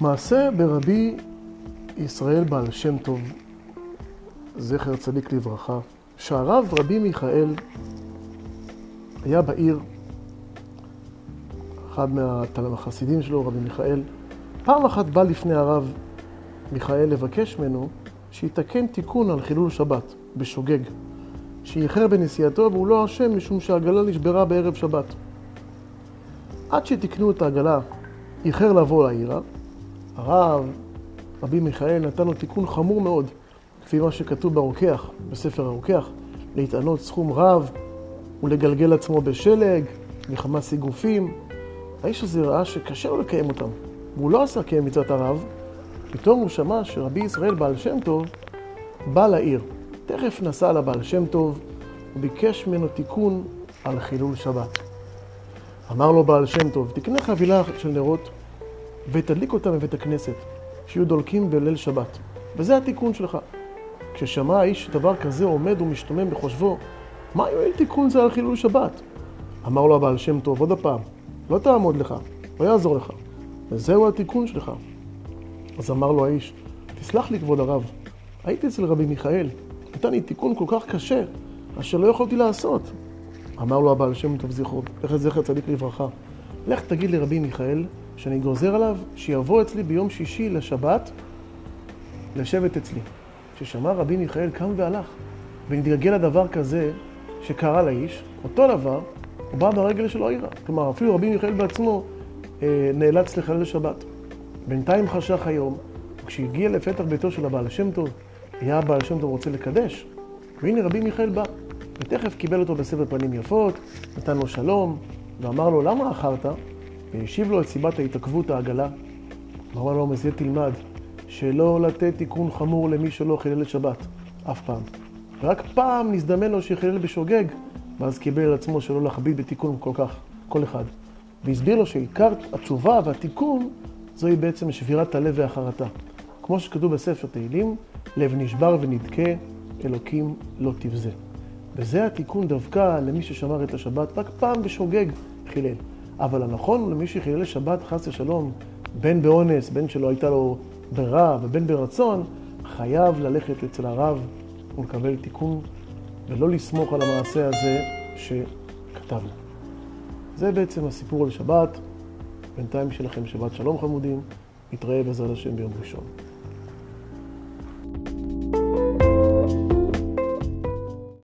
מעשה ברבי ישראל בעל שם טוב, זכר צדיק לברכה, שהרב רבי מיכאל היה בעיר, אחד מהחסידים שלו, רבי מיכאל, פעם אחת בא לפני הרב מיכאל לבקש ממנו שיתקן תיקון על חילול שבת, בשוגג, שאיחר בנסיעתו והוא לא אשם משום שהעגלה נשברה בערב שבת. עד שתיקנו את העגלה, איחר לבוא לעירה, הרב, רבי מיכאל, נתן לו תיקון חמור מאוד, כפי מה שכתוב ברוקח, בספר הרוקח, להתענות סכום רב ולגלגל עצמו בשלג, מכמה סיגופים. האיש הזה ראה שקשה לו לקיים אותם, והוא לא עשה קיים מצוות הרב, פתאום הוא שמע שרבי ישראל בעל שם טוב בא לעיר. תכף נסע לבעל שם טוב וביקש ממנו תיקון על חילול שבת. אמר לו בעל שם טוב, תקנה חבילה של נרות ותדליק אותם בבית הכנסת, שיהיו דולקים בליל שבת. וזה התיקון שלך. כששמע האיש דבר כזה עומד ומשתומם בחושבו, מה יועיל תיקון זה על חילול שבת? אמר לו הבעל שם טוב, עוד הפעם, לא תעמוד לך, לא יעזור לך, וזהו התיקון שלך. אז אמר לו האיש, תסלח לי כבוד הרב, הייתי אצל רבי מיכאל, נתן לי תיקון כל כך קשה, אשר לא יכולתי לעשות. אמר לו הבעל שם טוב זכרו, זכר צדיק לברכה, לך תגיד לרבי מיכאל שאני גוזר עליו שיבוא אצלי ביום שישי לשבת לשבת אצלי. כששמע רבי מיכאל קם והלך, ונתגלגל לדבר כזה שקרה לאיש, אותו דבר, הוא בא ברגל שלו עירה. כלומר, אפילו רבי מיכאל בעצמו אה, נאלץ לחלל שבת. בינתיים חשך היום, כשהגיע לפתח ביתו של הבעל שם טוב, היה הבעל שם טוב רוצה לקדש, והנה רבי מיכאל בא, ותכף קיבל אותו בסבר פנים יפות, נתן לו שלום, ואמר לו, למה אחרת? והשיב לו את סיבת ההתעכבות העגלה. אמר לו, מזה תלמד, שלא לתת תיקון חמור למי שלא חילל את שבת, אף פעם. רק פעם נזדמן לו שחילל בשוגג, ואז קיבל על עצמו שלא להכביד בתיקון כל כך, כל אחד. והסביר לו שעיקר התשובה והתיקון זוהי בעצם שבירת הלב והחרטה. כמו שכתוב בספר תהילים, לב נשבר ונדכה, אלוקים לא תבזה. וזה התיקון דווקא למי ששמר את השבת רק פעם בשוגג חילל. אבל הנכון למי שחילל שבת חס ושלום, בין באונס, בין שלא הייתה לו ברירה ובין ברצון, חייב ללכת אצל הרב ולקבל תיקון, ולא לסמוך על המעשה הזה שכתבנו. זה בעצם הסיפור על שבת. בינתיים שיהיה לכם שבת שלום חמודים, נתראה בעזרת השם ביום ראשון.